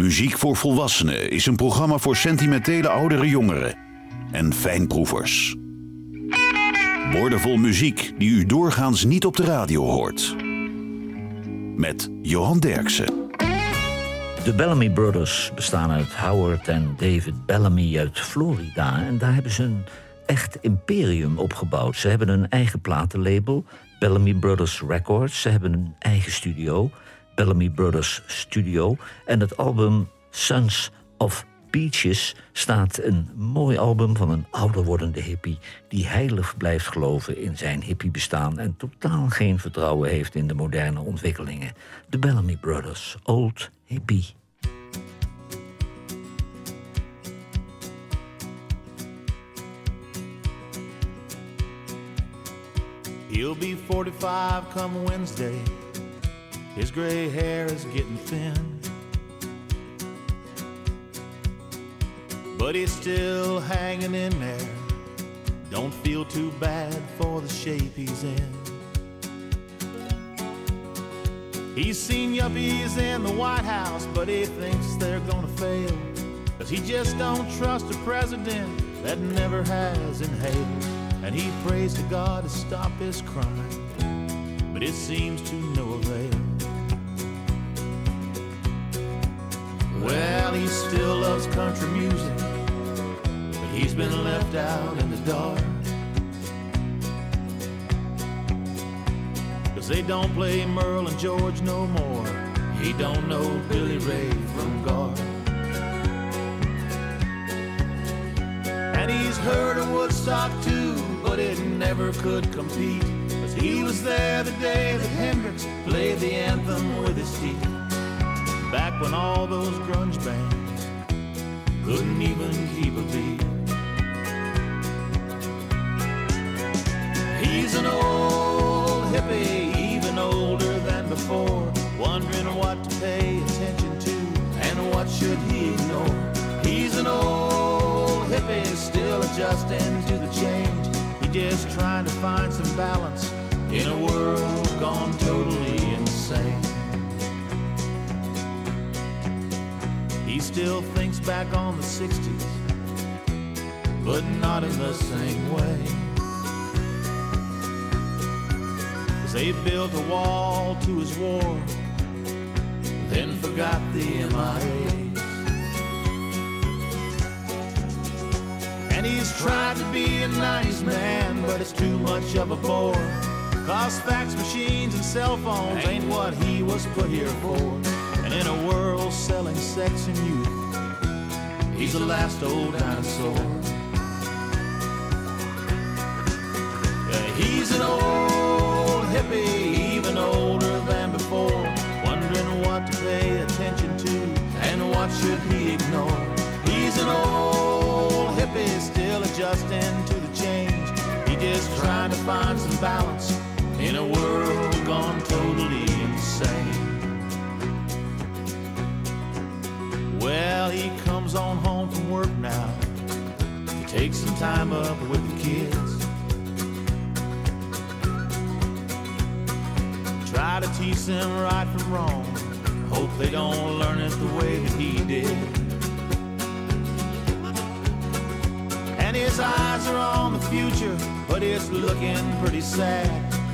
Muziek voor Volwassenen is een programma voor sentimentele oudere jongeren en fijnproevers. Woordenvol muziek die u doorgaans niet op de radio hoort. Met Johan Derksen. De Bellamy Brothers bestaan uit Howard en David Bellamy uit Florida. En daar hebben ze een echt imperium opgebouwd. Ze hebben een eigen platenlabel, Bellamy Brothers Records. Ze hebben een eigen studio, Bellamy Brothers Studio. En het album Sons of Peaches staat een mooi album van een ouder wordende hippie die heilig blijft geloven in zijn hippie bestaan en totaal geen vertrouwen heeft in de moderne ontwikkelingen. De Bellamy Brothers, Old Hippie. He'll be 45 come Wednesday. His gray hair is getting thin. But he's still hanging in there. Don't feel too bad for the shape he's in. He's seen yuppies in the White House, but he thinks they're gonna fail. Cause he just don't trust a president that never has inhaled. And he prays to God to stop his crime, but it seems to no avail. He still loves country music, but he's been left out in the dark. Cause they don't play Merle and George no more. He don't know Billy Ray from Gar. And he's heard of Woodstock too, but it never could compete. Cause he was there the day that Hendrix played the anthem with his teeth. Back when all those grunge bands couldn't even keep a beat. He's an old hippie, even older than before, wondering what to pay attention to and what should he ignore. He's an old hippie, still adjusting to the change. He's just trying to find some balance in a world gone totally still thinks back on the 60s, but not in the same way. Cause they built a wall to his war, then forgot the MIA. And he's tried to be a nice man, but it's too much of a bore. Cause fax machines and cell phones ain't what he was put here for. And youth, he's the last old dinosaur. Yeah, he's an old hippie, even older than before, wondering what to pay attention to and what should he ignore. He's an old hippie, still adjusting to the change. He just trying to find some balance in a world gone totally insane. Well, he comes on home from work now to take some time up with the kids. Try to teach them right from wrong. Hope they don't learn it the way that he did. And his eyes are on the future, but it's looking pretty sad.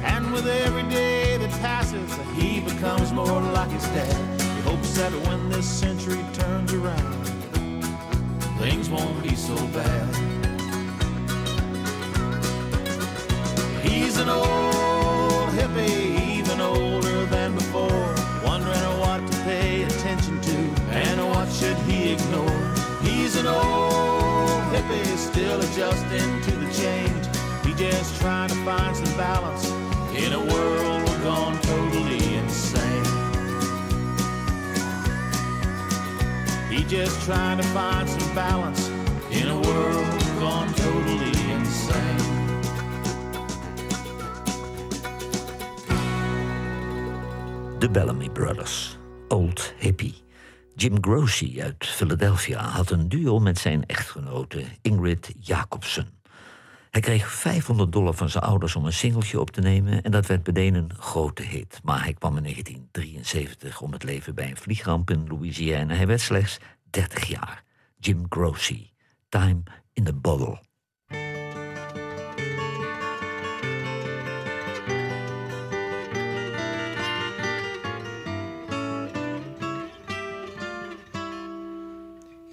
And with every day that passes, he becomes more like his dad. Hopes that when this century turns around, things won't be so bad. He's an old hippie, even older than before, wondering what to pay attention to and what should he ignore. He's an old hippie, still adjusting to the change. He just trying to find some balance in a world gone He just trying to find some balance in a world gone totally insane. De Bellamy Brothers, Old Hippie. Jim Grossi uit Philadelphia had een duo met zijn echtgenote Ingrid Jacobsen. Hij kreeg 500 dollar van zijn ouders om een singeltje op te nemen en dat werd meteen een grote hit. Maar hij kwam in 1973 om het leven bij een vliegramp in Louisiana. Hij werd slechts 30 jaar. Jim Grossi, Time in the Bottle.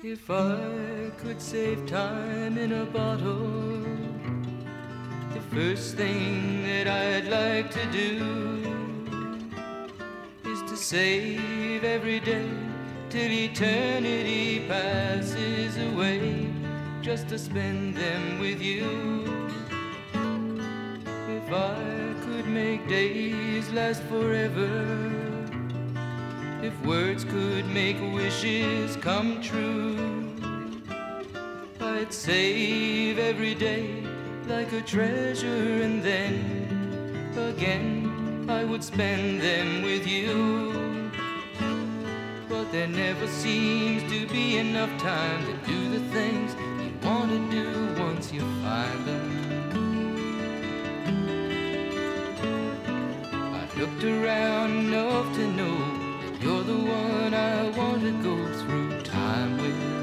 If I could save time in a bottle, first thing that I'd like to do is to save every day till eternity passes away, just to spend them with you. If I could make days last forever if words could make wishes come true, I'd save every day like a treasure, and then again I would spend them with you. But there never seems to be enough time to do the things you want to do once you find them. I've looked around enough to know you're the one I want to go through time with.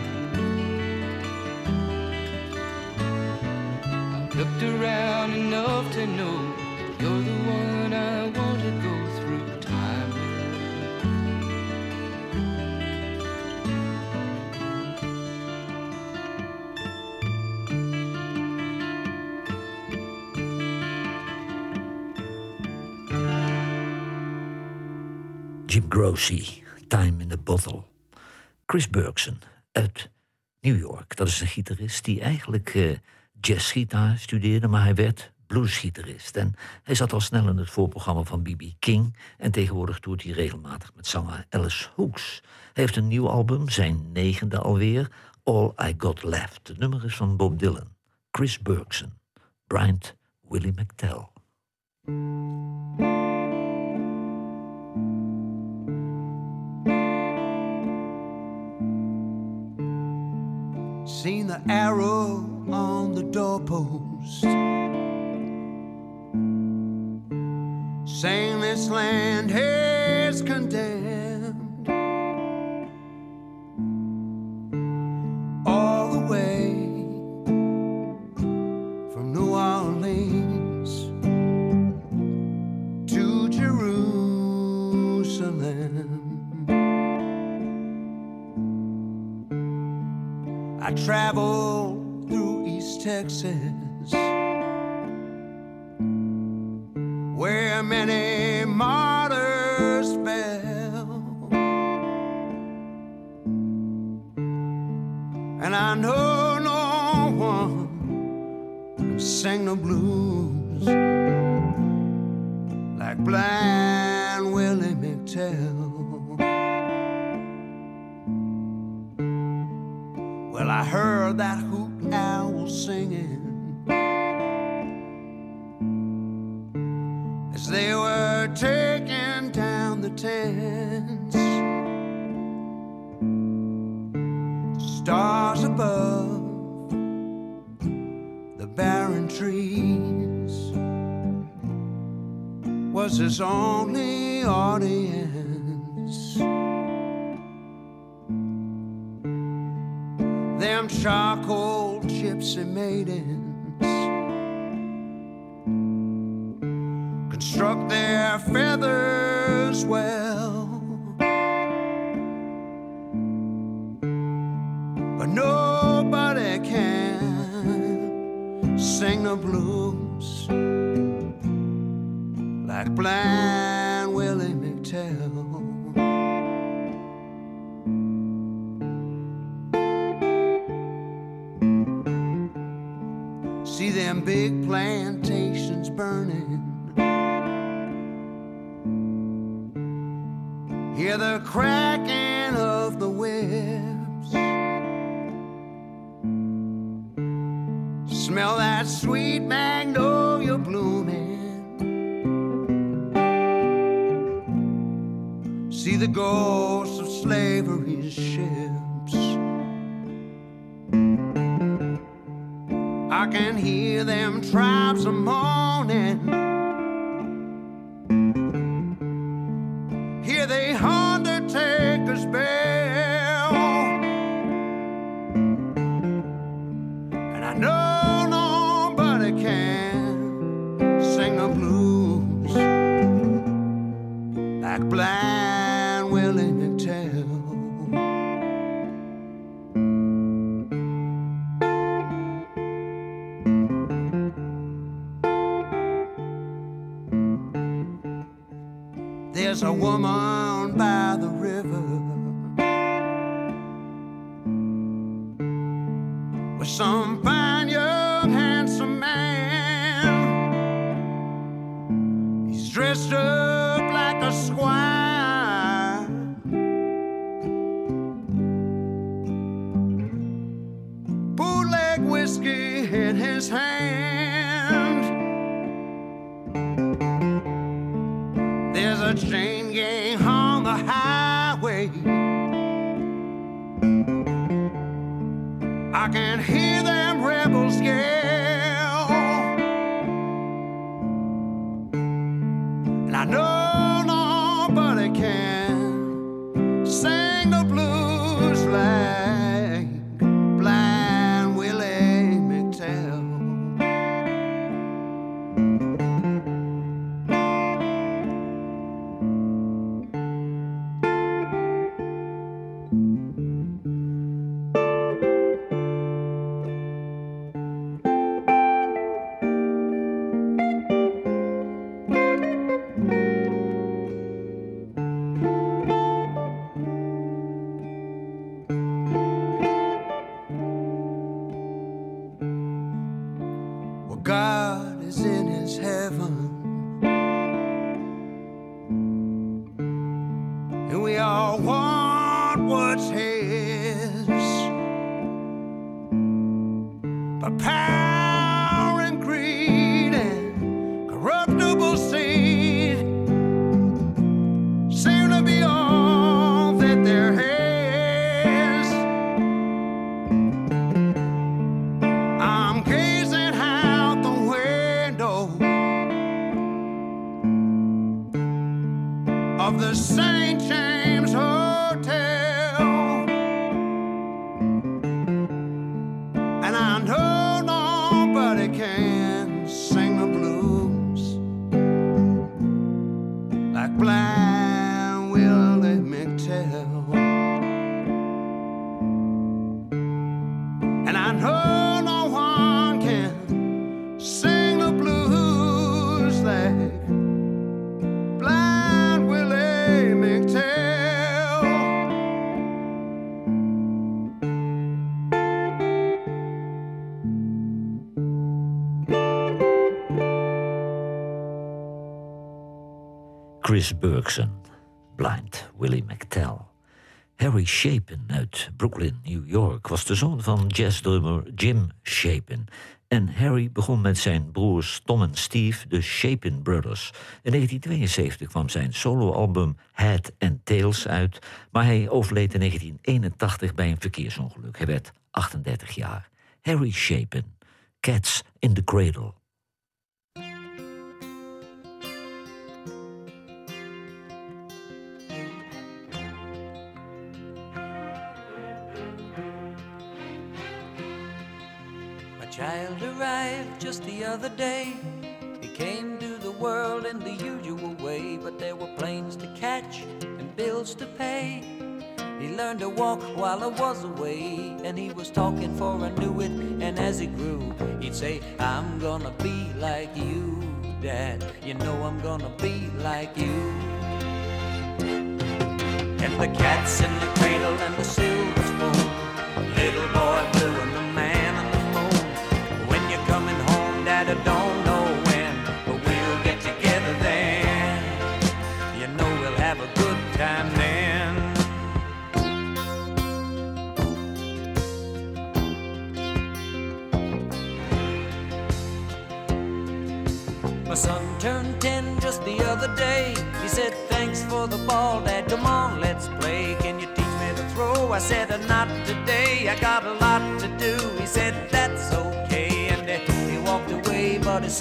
Looked around enough to know you're the one I want to go through time. Jim Grossi, Time in the Bottle. Chris Bergson uit New York. Dat is een gitarist die eigenlijk eh, jazzgitaar studeerde, maar hij werd bluesgitarist. En hij zat al snel in het voorprogramma van B.B. King. En tegenwoordig toert hij regelmatig met zanger Alice Hooks. Hij heeft een nieuw album, zijn negende alweer, All I Got Left. Het nummer is van Bob Dylan. Chris Bergson, Bryant Willie McTell. Seen the arrow on the doorpost. Saying this land is condemned. I traveled through East Texas, where many martyrs fell. And I know no one can sing the blues like blind Willie McTell. Well, I heard that hoot owl singing as they were taking down the tents. Stars above the barren trees was his only audience. Charcoal gypsy maidens. Construct their I can hear them tribes a moaning. Chris Bergson, Blind Willie McTell. Harry Shapen uit Brooklyn, New York, was de zoon van jazzdrummer Jim Shapen. En Harry begon met zijn broers Tom en Steve, de Shapen Brothers. In 1972 kwam zijn soloalbum Head and Tails uit, maar hij overleed in 1981 bij een verkeersongeluk. Hij werd 38 jaar. Harry Shapen, Cats in the Cradle. arrived just the other day. He came to the world in the usual way, but there were planes to catch and bills to pay. He learned to walk while I was away, and he was talking for I knew it. And as he grew, he'd say, I'm gonna be like you, Dad. You know I'm gonna be like you. And the cats in the cradle and the silver spoon, little boy.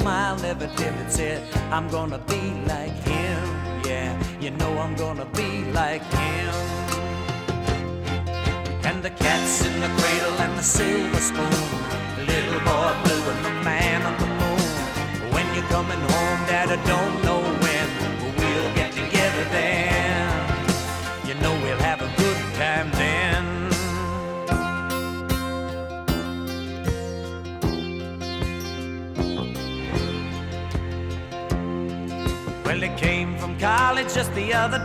Smile never dimmed. Said, I'm gonna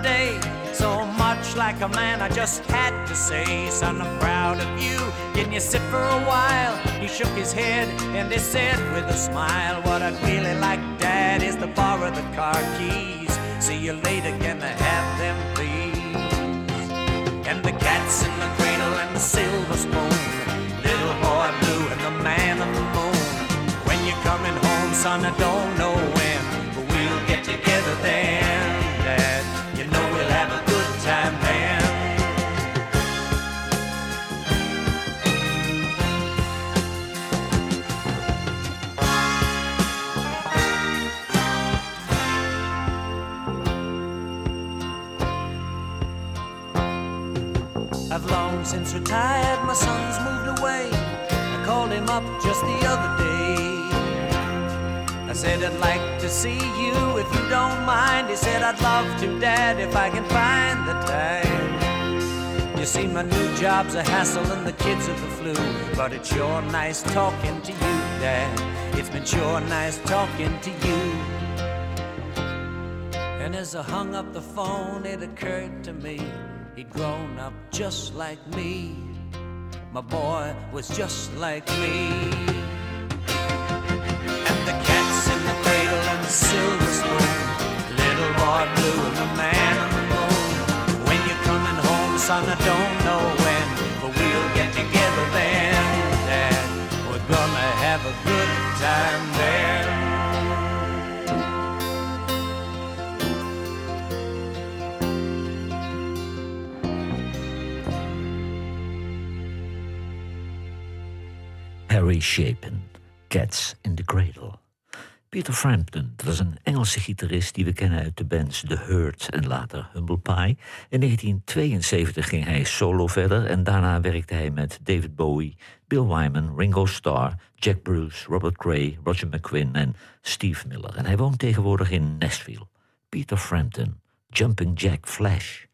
day. So much like a man, I just had to say, Son, I'm proud of you. Can you sit for a while? He shook his head and he said with a smile, What I'd really like, Dad, is to borrow the car keys. See you later, can I have them, please? And the cat's in the cradle and the silver spoon. Just the other day. I said, I'd like to see you if you don't mind. He said, I'd love to, Dad, if I can find the time. You see, my new job's a hassle and the kids are the flu. But it's sure nice talking to you, Dad. It's been sure nice talking to you. And as I hung up the phone, it occurred to me he'd grown up just like me. My boy was just like me. And the cat's in the cradle and the silver spoon. Little boy blue and the man on the moon. When you're coming home, son, I don't know when, but we'll get together then, Dad. We're gonna have a good Chapin, Cats in the Cradle. Peter Frampton, dat is een Engelse gitarist die we kennen uit de bands The Hurt en later Humble Pie. In 1972 ging hij solo verder en daarna werkte hij met David Bowie, Bill Wyman, Ringo Starr, Jack Bruce, Robert Cray, Roger McQuinn en Steve Miller. En hij woont tegenwoordig in Nashville. Peter Frampton, Jumping Jack Flash.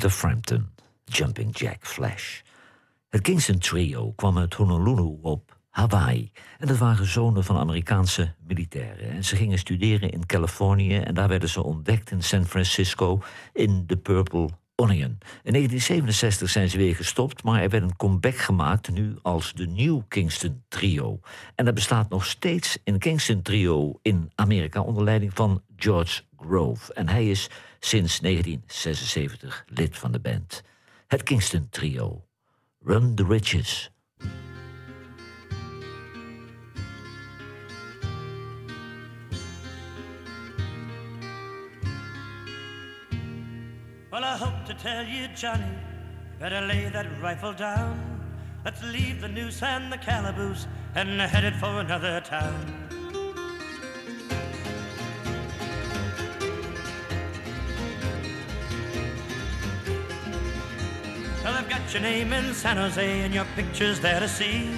Peter Frampton, Jumping Jack Flash. Het Kingston Trio kwam uit Honolulu op Hawaii. En dat waren zonen van Amerikaanse militairen. En ze gingen studeren in Californië en daar werden ze ontdekt in San Francisco in The Purple Onion. In 1967 zijn ze weer gestopt, maar er werd een comeback gemaakt nu als de New Kingston Trio. En dat bestaat nog steeds in Kingston Trio in Amerika onder leiding van George Grove. En hij is sinds 1976 lid van de band. Het Kingston Trio. Run the Riches. Well, I hope to tell you, Johnny, better lay that rifle down. Let's leave the noose and the calaboose and head it for another town. Well, your name in San Jose and your pictures there to see.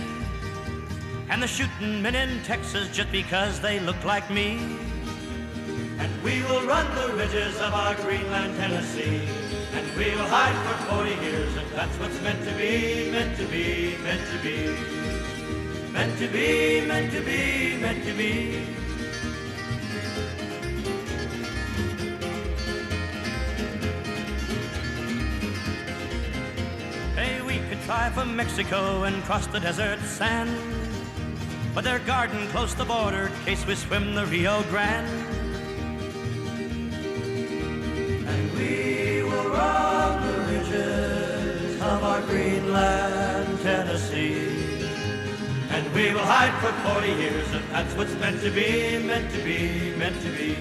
And the shooting men in Texas just because they look like me. And we will run the ridges of our Greenland, Tennessee. And we will hide for 40 years if that's what's meant to be, meant to be, meant to be. Meant to be, meant to be, meant to be. Hey, try from Mexico and cross the desert sand. But their garden close the border case we swim the Rio Grande. And we will run the ridges of our Greenland, Tennessee. And we will hide for 40 years if that's what's meant to be, meant to be, meant to be.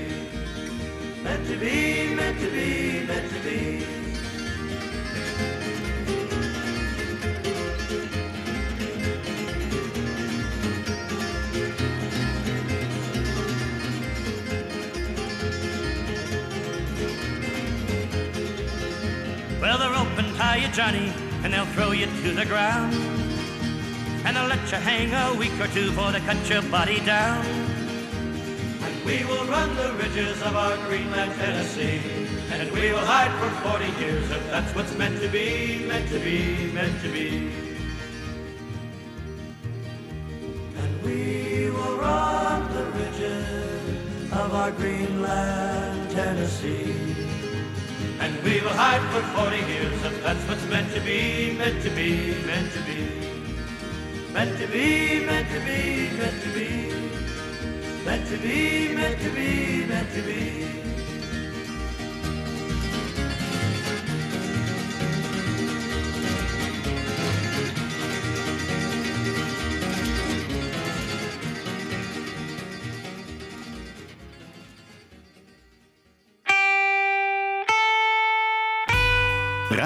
Meant to be, meant to be, meant to be. Well, Johnny, and they'll throw you to the ground. And they'll let you hang a week or two before they cut your body down. And we will run the ridges of our Greenland, Tennessee. And we will hide for 40 years if that's what's meant to be, meant to be, meant to be. And we will run the ridges of our Greenland, Tennessee. And we will hide for 40 years if that's what's meant to be, meant to be, meant to be. Meant to be, meant to be, meant to be. Meant to be, meant to be, meant to be.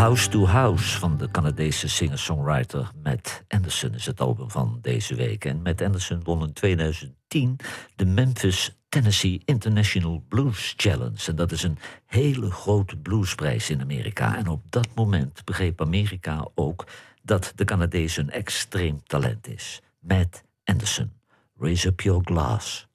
House to House van de Canadese singer-songwriter Matt Anderson is het album van deze week. En Matt Anderson won in 2010 de Memphis Tennessee International Blues Challenge. En dat is een hele grote bluesprijs in Amerika. En op dat moment begreep Amerika ook dat de Canadees een extreem talent is. Matt Anderson, Raise Up Your Glass.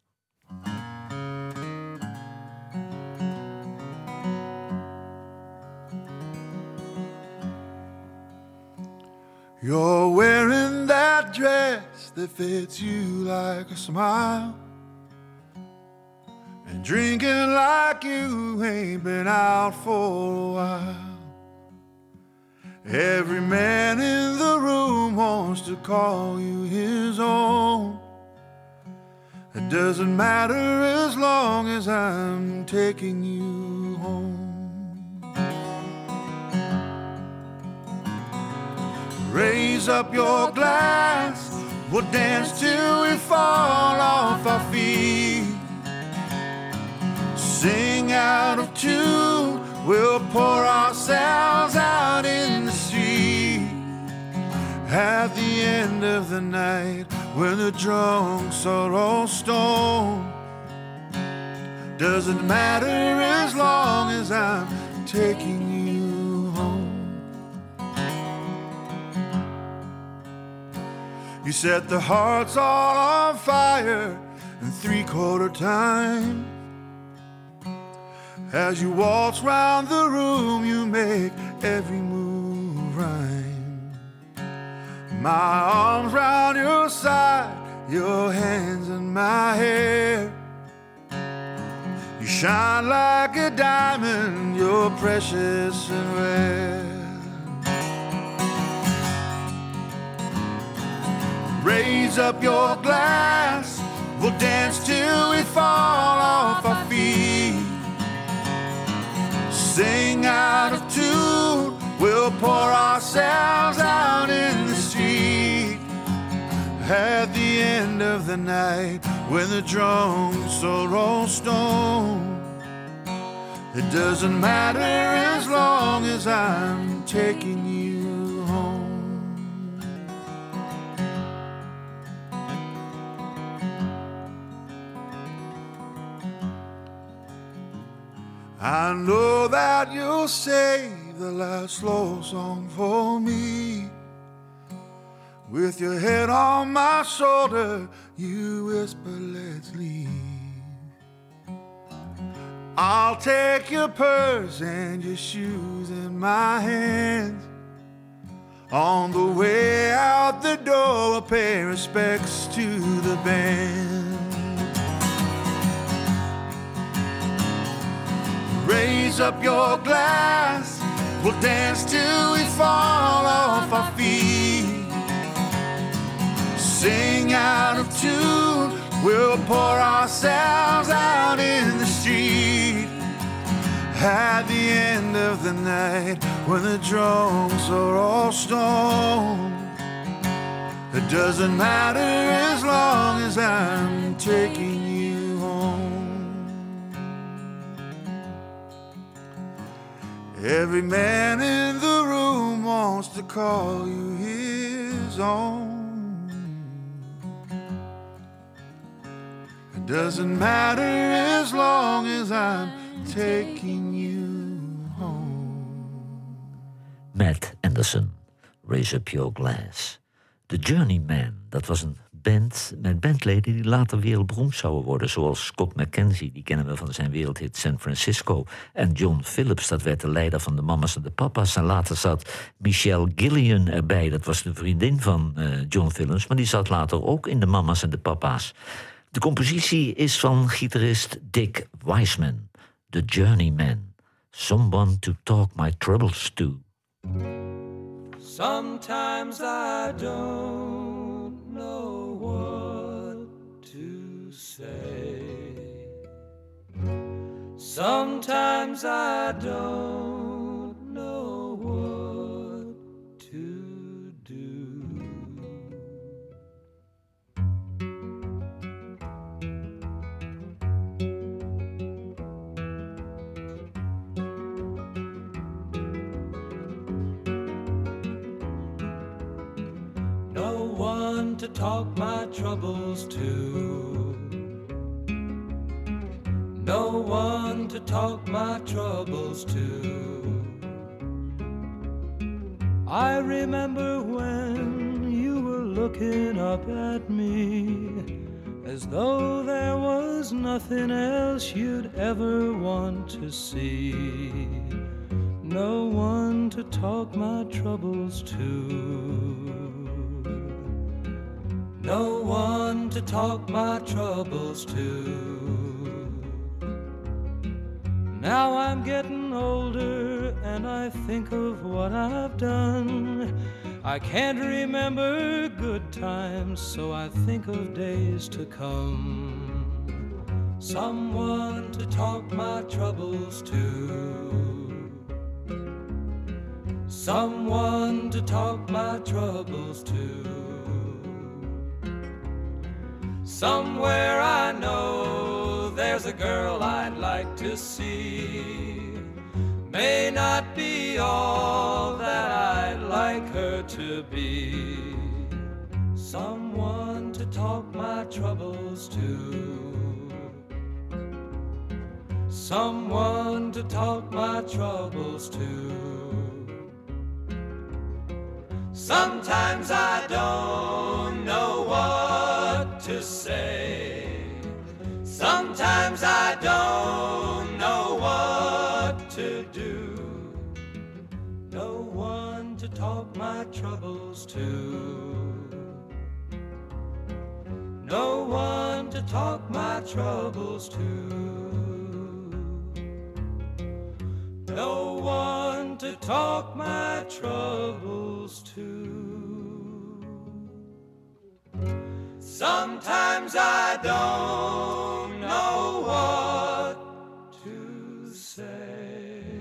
You're wearing that dress that fits you like a smile. And drinking like you ain't been out for a while. Every man in the room wants to call you his own. It doesn't matter as long as I'm taking you Raise up your glass, we'll dance till we fall off our feet. Sing out of tune, we'll pour ourselves out in the street. At the end of the night, when the drunks are all stoned, doesn't matter as long as I'm taking you You set the hearts all on fire in three quarter time. As you waltz round the room, you make every move rhyme. My arms round your side, your hands in my hair. You shine like a diamond, you're precious and rare. Raise up your glass, we'll dance till we fall off our feet. Sing out of tune, we'll pour ourselves out in the street. At the end of the night, when the drums are roll stone, it doesn't matter as long as I'm taking you I know that you'll save the last slow song for me. With your head on my shoulder, you whisper, let's leave. I'll take your purse and your shoes in my hands. On the way out the door, I'll pay respects to the band. Raise up your glass, we'll dance till we fall off our feet. Sing out of tune, we'll pour ourselves out in the street. At the end of the night, when the drums are all stone, it doesn't matter as long as I'm taking Every man in the room wants to call you his own. It doesn't matter as long as I'm taking you home. Matt Andersen, Raise Up Your Glass. The Journeymen, dat was een band met bandleden die later wereldberoemd zouden worden. Zoals Scott McKenzie, die kennen we van zijn wereldhit San Francisco. En John Phillips, dat werd de leider van de Mamas en de Papa's. En later zat Michelle Gillian erbij, dat was de vriendin van eh, John Phillips. Maar die zat later ook in de Mamas en de Papa's. De compositie is van gitarist Dick Wiseman, The Journeyman. Someone to talk my troubles to. Sometimes I don't say. Sometimes I don't know what to do. No one to talk my troubles to. No one to talk my troubles to. I remember when you were looking up at me as though there was nothing else you'd ever want to see. No one to talk my troubles to. No one to talk my troubles to. Now I'm getting older and I think of what I've done. I can't remember good times, so I think of days to come. Someone to talk my troubles to. Someone to talk my troubles to. Somewhere I know there's a girl I'd like to see. May not be all that I'd like her to be. Someone to talk my troubles to. Someone to talk my troubles to. Sometimes I don't know what to say. Sometimes I don't know what to do. No one to talk my troubles to. No one to talk my troubles to. No one to talk my troubles to. Sometimes I don't know what to say.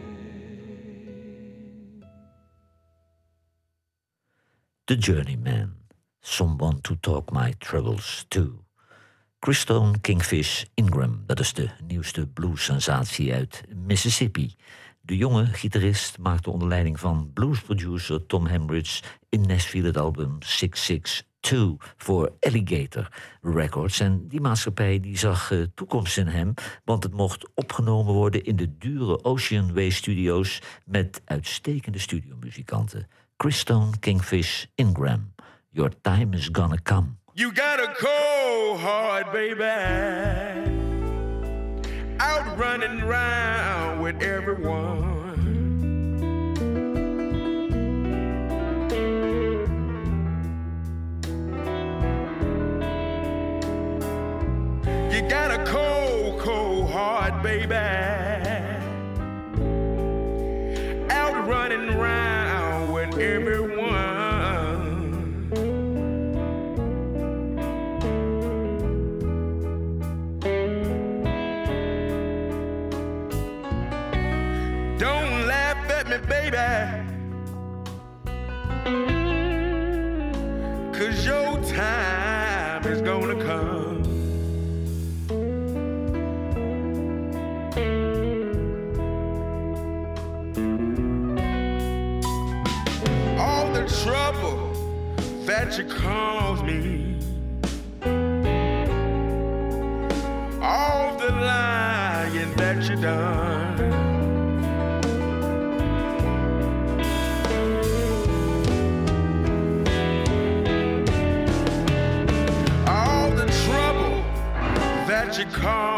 The Journeyman. Someone to Talk My Troubles To. Christone Kingfish Ingram, dat is de nieuwste blues-sensatie uit Mississippi. De jonge gitarist maakte onder leiding van bluesproducer Tom Hembridge in Nashville het album 662 voor Alligator Records. En die maatschappij die zag eh, toekomst in hem, want het mocht opgenomen worden in de dure Ocean Way Studios met uitstekende studiomuzikanten. Christone Kingfish Ingram. Your time is gonna come. You got a cold heart, baby. Out running round with everyone. Got a cold, cold heart, baby. That you caused me. All the lying that you done. all the trouble that you caused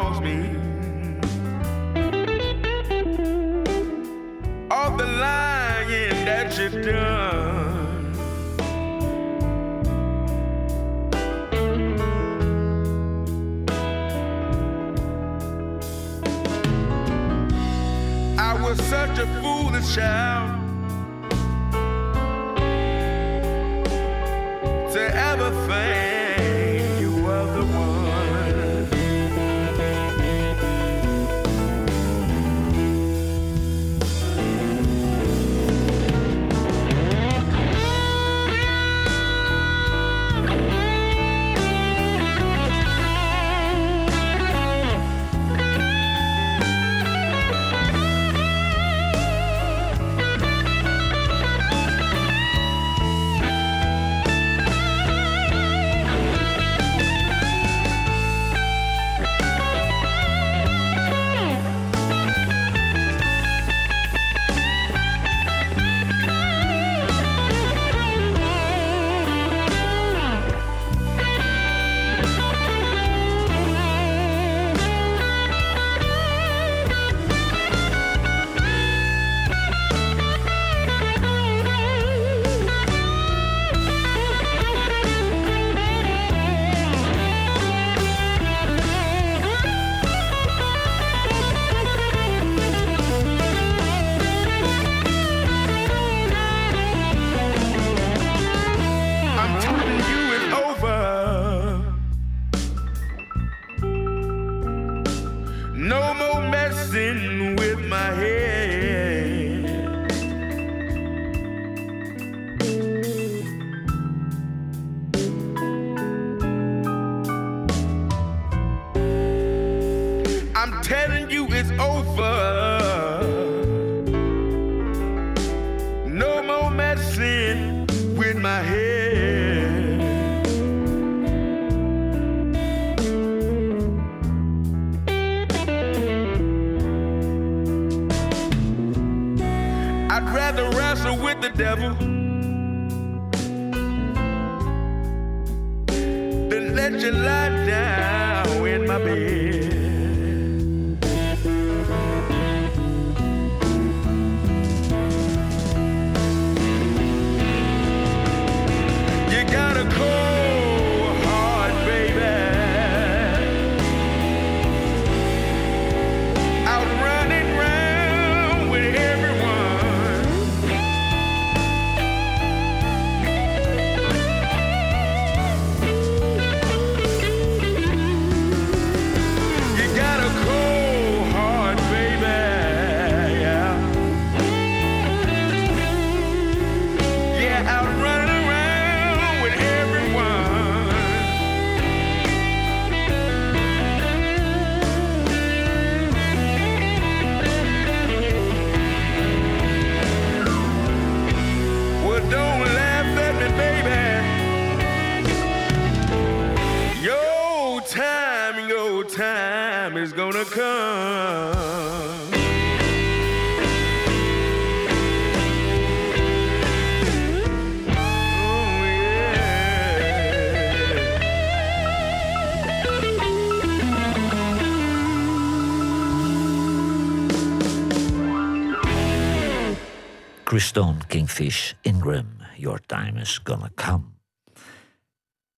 Chris Stone, Kingfish, Ingram, Your Time Is Gonna Come.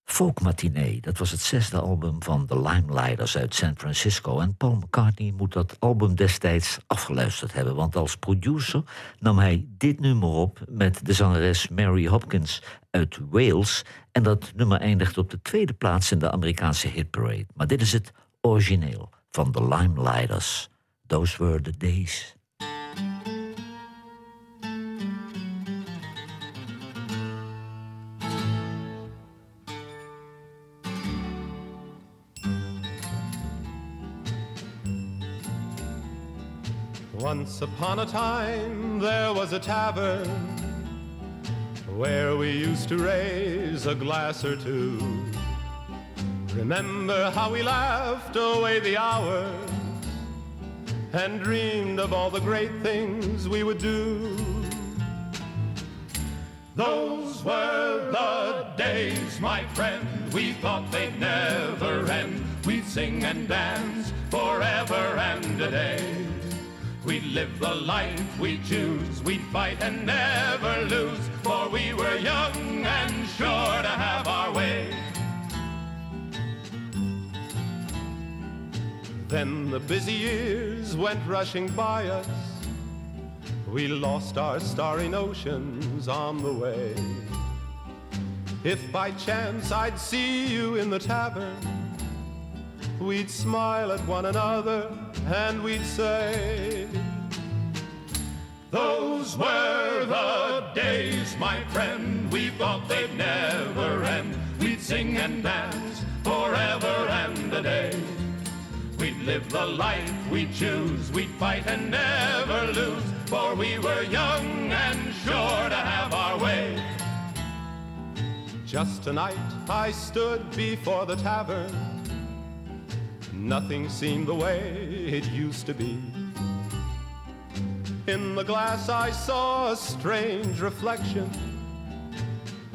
Folk Matinee, dat was het zesde album van The Limelighters uit San Francisco. En Paul McCartney moet dat album destijds afgeluisterd hebben. Want als producer nam hij dit nummer op met de zangeres Mary Hopkins uit Wales. En dat nummer eindigt op de tweede plaats in de Amerikaanse hitparade. Maar dit is het origineel van The Limelighters. Those were the days. Once upon a time there was a tavern where we used to raise a glass or two. Remember how we laughed away the hours and dreamed of all the great things we would do. Those were the days, my friend, we thought they'd never end. We'd sing and dance forever and a day. We'd live the life we choose, we'd fight and never lose, for we were young and sure to have our way. Then the busy years went rushing by us. We lost our starry notions on the way. If by chance I'd see you in the tavern, we'd smile at one another and we'd say, Those were the days, my friend, we thought they'd never end. We'd sing and dance forever and a day. We'd live the life we choose, we'd fight and never lose, for we were young and sure to have our way. Just tonight I stood before the tavern. Nothing seemed the way it used to be. In the glass I saw a strange reflection.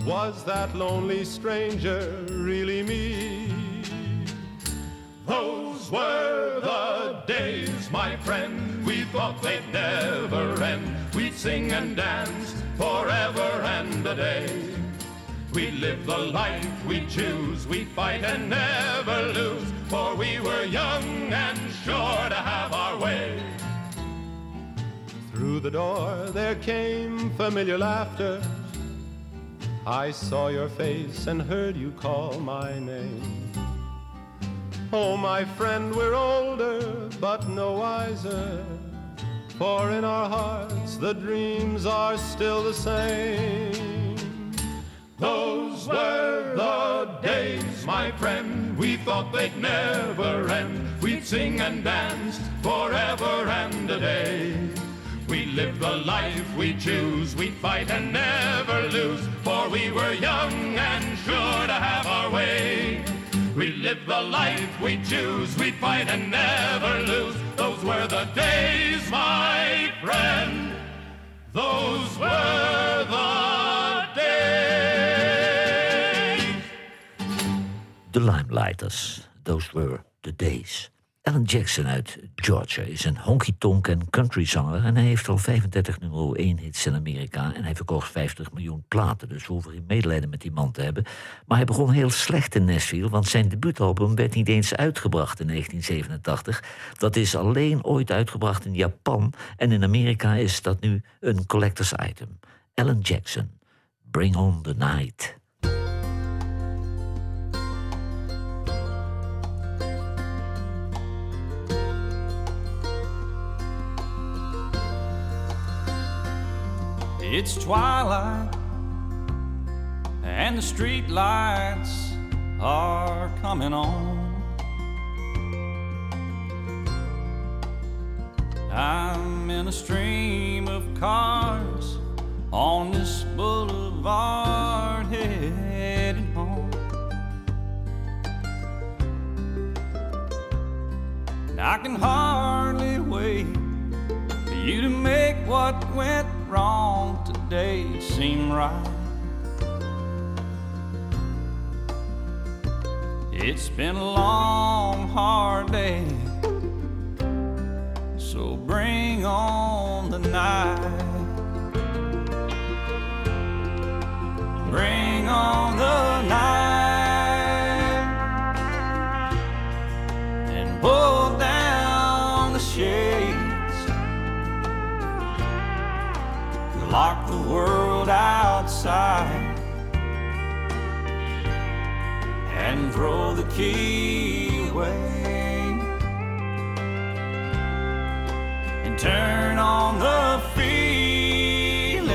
Was that lonely stranger really me? Those were the days, my friend. We thought they'd never end. We'd sing and dance forever and a day. We'd live the life we choose, we fight and never lose, for we were young and sure to have our way. Through the door there came familiar laughter. I saw your face and heard you call my name. Oh, my friend, we're older, but no wiser. For in our hearts the dreams are still the same. Those were the days, my friend. We thought they'd never end. We'd sing and dance forever and a day. We live the life we choose. We'd fight and never lose, for we were young and sure to have our way. We live the life we choose. We'd fight and never lose. Those were the days, my friend. Those were the De Limelighters. Those were the days. Alan Jackson uit Georgia is een honky-tonk en countryzanger... en hij heeft al 35 nummer 1 hits in Amerika... en hij verkocht 50 miljoen platen, dus we hoeven geen medelijden met die man te hebben. Maar hij begon heel slecht in Nashville... want zijn debuutalbum werd niet eens uitgebracht in 1987. Dat is alleen ooit uitgebracht in Japan... en in Amerika is dat nu een collectors item. Alan Jackson, Bring On The Night... It's twilight, and the street lights are coming on. I'm in a stream of cars on this boulevard heading home. And I can hardly wait for you to make what went wrong today seem right. It's been a long, hard day, so bring on the night. Bring on the night throw the key away and turn on the feelings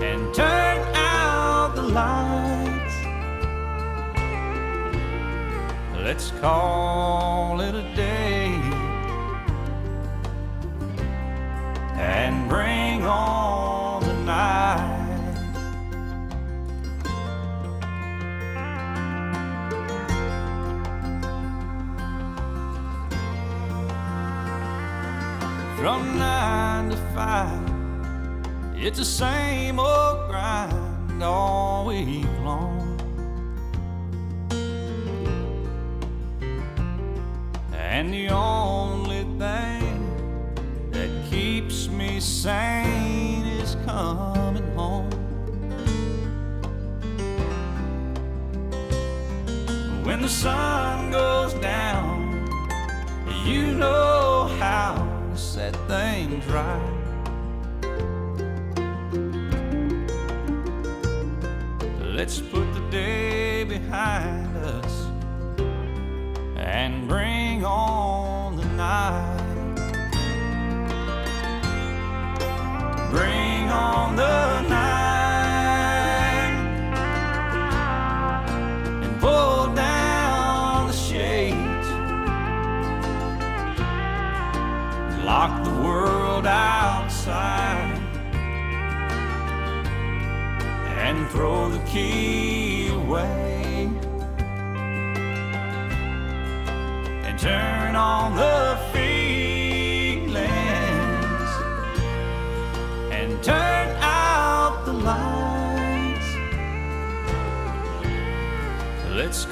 and turn out the lights. Let's call it a day. and bring on From nine to five, it's the same old grind all week long. And the only thing that keeps me sane is coming home. When the sun goes down, you know how set things right. Let's put the day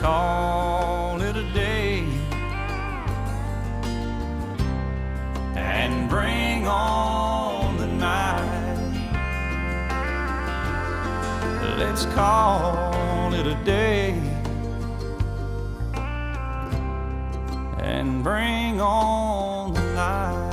call it a day and bring on the night. Let's call it a day and bring on the night.